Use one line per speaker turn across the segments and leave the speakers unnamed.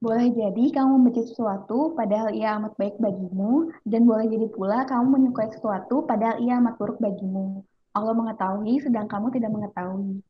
Boleh jadi kamu membenci sesuatu padahal ia amat baik bagimu, dan boleh jadi pula kamu menyukai sesuatu padahal ia amat buruk bagimu. Allah mengetahui sedang kamu tidak mengetahui.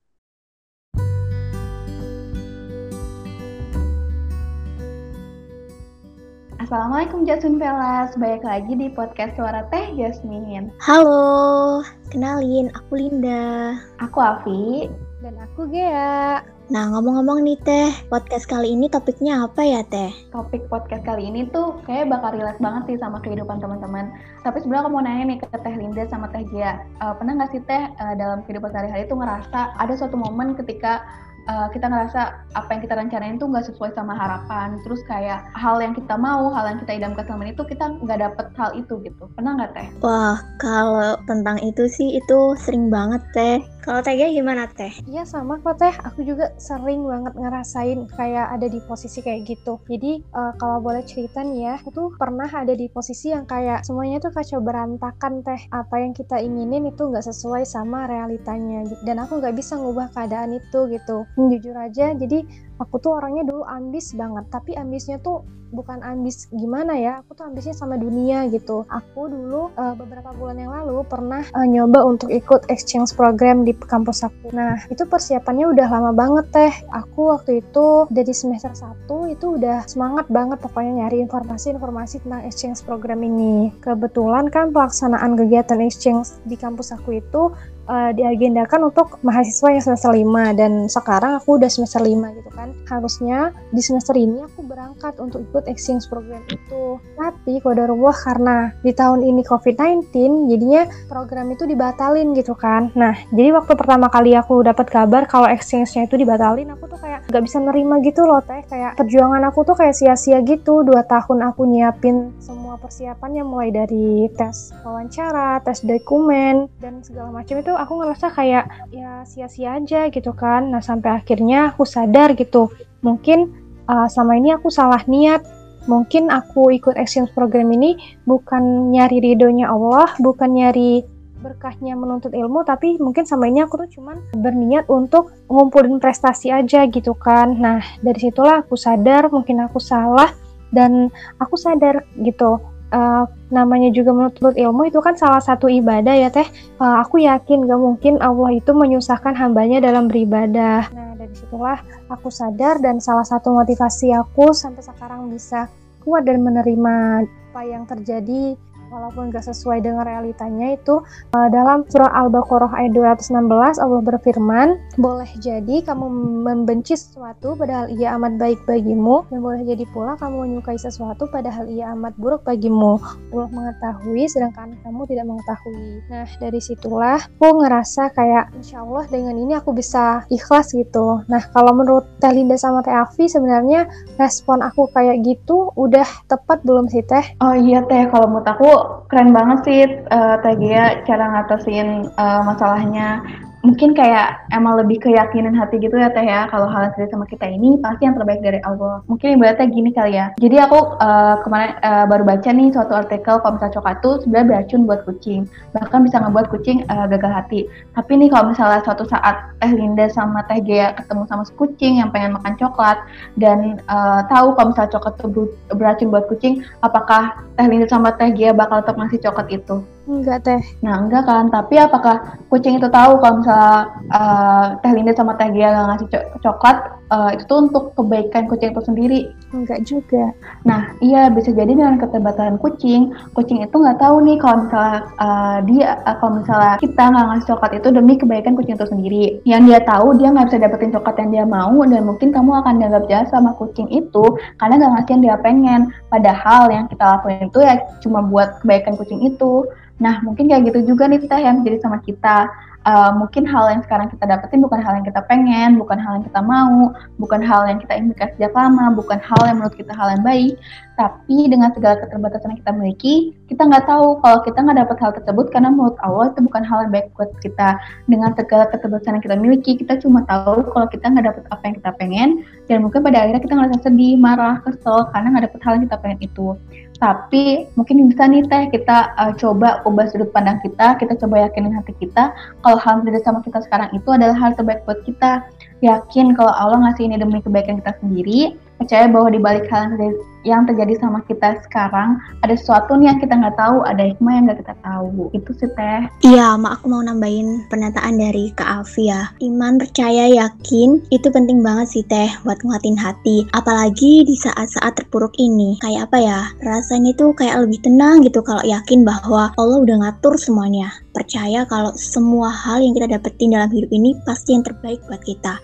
Assalamualaikum Jasmine Velas, balik lagi di podcast Suara Teh Jasmine.
Halo, kenalin aku Linda.
Aku Afi.
Dan aku Gea.
Nah, ngomong-ngomong nih Teh, podcast kali ini topiknya apa ya Teh?
Topik podcast kali ini tuh kayak bakal relate banget sih sama kehidupan teman-teman. Tapi sebenarnya aku mau nanya nih ke Teh Linda sama Teh Gia. Uh, pernah nggak sih Teh uh, dalam kehidupan sehari-hari tuh ngerasa ada suatu momen ketika uh, kita ngerasa apa yang kita rencanain tuh nggak sesuai sama harapan terus kayak hal yang kita mau hal yang kita idamkan selama itu kita nggak dapet hal itu gitu pernah nggak teh
wah kalau tentang itu sih itu sering banget teh kalau teh gimana teh?
Iya sama kok teh. Aku juga sering banget ngerasain kayak ada di posisi kayak gitu. Jadi uh, kalau boleh cerita nih ya aku tuh pernah ada di posisi yang kayak semuanya tuh kacau berantakan teh. Apa yang kita inginin itu nggak sesuai sama realitanya. Dan aku nggak bisa ngubah keadaan itu gitu. Jujur aja jadi aku tuh orangnya dulu ambis banget tapi ambisnya tuh bukan ambis gimana ya aku tuh ambisnya sama dunia gitu. Aku dulu uh, beberapa bulan yang lalu pernah uh, nyoba untuk ikut exchange program di kampus aku. Nah itu persiapannya udah lama banget teh. Aku waktu itu dari semester 1 itu udah semangat banget pokoknya nyari informasi-informasi tentang exchange program ini. Kebetulan kan pelaksanaan kegiatan exchange di kampus aku itu uh, diagendakan untuk mahasiswa yang semester 5 dan sekarang aku udah semester 5 gitu kan. Harusnya di semester ini aku berangkat untuk ikut exchange program itu. Tapi kodarullah karena di tahun ini COVID-19 jadinya program itu dibatalin gitu kan. Nah jadi waktu pertama kali aku dapat kabar kalau exchange-nya itu dibatalin aku tuh kayak gak bisa nerima gitu loh teh. Kayak perjuangan aku tuh kayak sia-sia gitu. Dua tahun aku nyiapin semua persiapannya mulai dari tes wawancara tes dokumen dan segala macam itu aku ngerasa kayak ya sia-sia aja gitu kan. Nah sampai akhirnya aku sadar gitu mungkin uh, selama ini aku salah niat. Mungkin aku ikut exchange program ini bukan nyari ridhonya Allah bukan nyari berkahnya menuntut ilmu tapi mungkin sama ini aku tuh cuman berniat untuk ngumpulin prestasi aja gitu kan. Nah dari situlah aku sadar mungkin aku salah dan aku sadar gitu uh, namanya juga menuntut ilmu itu kan salah satu ibadah ya teh. Uh, aku yakin gak mungkin Allah itu menyusahkan hambanya dalam beribadah. Nah dari situlah aku sadar dan salah satu motivasi aku sampai sekarang bisa kuat dan menerima apa yang terjadi walaupun gak sesuai dengan realitanya itu uh, dalam surah Al-Baqarah ayat 216 Allah berfirman boleh jadi kamu membenci sesuatu padahal ia amat baik bagimu dan boleh jadi pula kamu menyukai sesuatu padahal ia amat buruk bagimu. Allah mengetahui sedangkan kamu tidak mengetahui. Nah dari situlah aku ngerasa kayak insya Allah dengan ini aku bisa ikhlas gitu. Nah kalau menurut Teh Linda sama Teh Afi sebenarnya respon aku kayak gitu udah tepat belum sih Teh?
Oh iya Teh. Kalau menurut aku keren banget sih uh, Teh Gia cara ngatasin uh, masalahnya mungkin kayak emang lebih keyakinan hati gitu ya teh ya. Kalau hal yang sama kita ini pasti yang terbaik dari Allah. Mungkin ibaratnya gini kali ya. Jadi aku uh, kemarin uh, baru baca nih suatu artikel kalau misalnya coklat tuh sebenarnya beracun buat kucing. Bahkan bisa ngebuat kucing uh, gagal hati. Tapi nih kalau misalnya suatu saat teh Linda sama teh Gea ketemu sama kucing yang pengen makan coklat dan uh, tahu kalau misalnya coklat tuh beracun buat kucing apakah teh Linda sama teh Gea bakal tetap ngasih coklat itu
Enggak teh.
Nah enggak kan, tapi apakah kucing itu tahu kalau misalnya uh, Teh Linda sama Teh Gia ngasih coklat, uh, itu tuh untuk kebaikan kucing itu sendiri?
Enggak juga.
Nah iya bisa jadi dengan keterbatasan kucing, kucing itu nggak tahu nih kalau misalnya uh, dia, uh, kalau misalnya kita nggak ngasih coklat itu demi kebaikan kucing itu sendiri. Yang dia tahu dia nggak bisa dapetin coklat yang dia mau dan mungkin kamu akan dianggap jahat sama kucing itu karena nggak ngasih yang dia pengen. Padahal yang kita lakuin itu ya cuma buat kebaikan kucing itu. Nah, mungkin kayak gitu juga nih teh yang jadi sama kita. Uh, mungkin hal yang sekarang kita dapetin bukan hal yang kita pengen, bukan hal yang kita mau, bukan hal yang kita inginkan sejak lama, bukan hal yang menurut kita hal yang baik. Tapi dengan segala keterbatasan yang kita miliki, kita nggak tahu kalau kita nggak dapet hal tersebut karena menurut Allah itu bukan hal yang baik buat kita. Dengan segala keterbatasan yang kita miliki, kita cuma tahu kalau kita nggak dapet apa yang kita pengen, dan mungkin pada akhirnya kita ngerasa sedih, marah, kesel karena nggak dapet hal yang kita pengen itu tapi mungkin bisa nih teh kita uh, coba ubah sudut pandang kita kita coba yakinin hati kita kalau hal yang sama kita sekarang itu adalah hal terbaik buat kita. Yakin kalau Allah ngasih ini demi kebaikan kita sendiri percaya bahwa di balik hal yang terjadi, sama kita sekarang ada sesuatu nih yang kita nggak tahu, ada hikmah yang nggak kita tahu. Itu sih teh.
Iya, Ma aku mau nambahin pernyataan dari Kak Afi ya. Iman, percaya, yakin itu penting banget sih teh buat nguatin hati. Apalagi di saat-saat terpuruk ini. Kayak apa ya? Rasanya tuh kayak lebih tenang gitu kalau yakin bahwa Allah udah ngatur semuanya. Percaya kalau semua hal yang kita dapetin dalam hidup ini pasti yang terbaik buat kita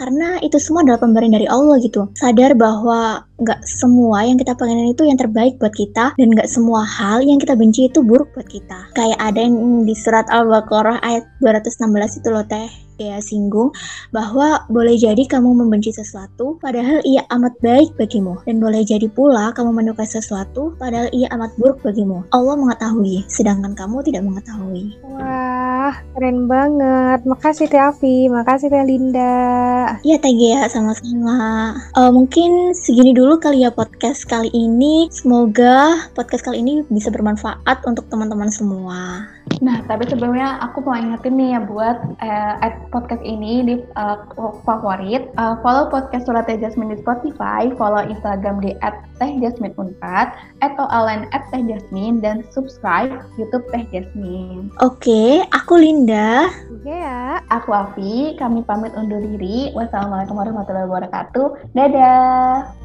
karena itu semua adalah pemberian dari Allah gitu. Sadar bahwa nggak semua yang kita pengen itu yang terbaik buat kita dan nggak semua hal yang kita benci itu buruk buat kita. Kayak ada yang di surat Al-Baqarah ayat 216 itu loh teh ya singgung bahwa boleh jadi kamu membenci sesuatu padahal ia amat baik bagimu dan boleh jadi pula kamu menyukai sesuatu padahal ia amat buruk bagimu. Allah mengetahui sedangkan kamu tidak mengetahui.
Wah, keren banget. Makasih Teh Afi, makasih Teh Linda.
Iya Teh Gea, sama-sama. Uh, mungkin segini dulu kali ya podcast kali ini. Semoga podcast kali ini bisa bermanfaat untuk teman-teman semua.
Nah, tapi sebelumnya aku mau ingetin nih ya buat uh, podcast ini di uh, favorit. Uh, follow podcast Surat Teh Jasmine di Spotify, follow Instagram di @tehjasmine4, atau online @tehjasmine dan subscribe YouTube Teh Jasmine.
Oke, aku Linda.
Oke ya.
Aku Afi, kami pamit undur diri. Wassalamualaikum warahmatullahi wabarakatuh. Dadah.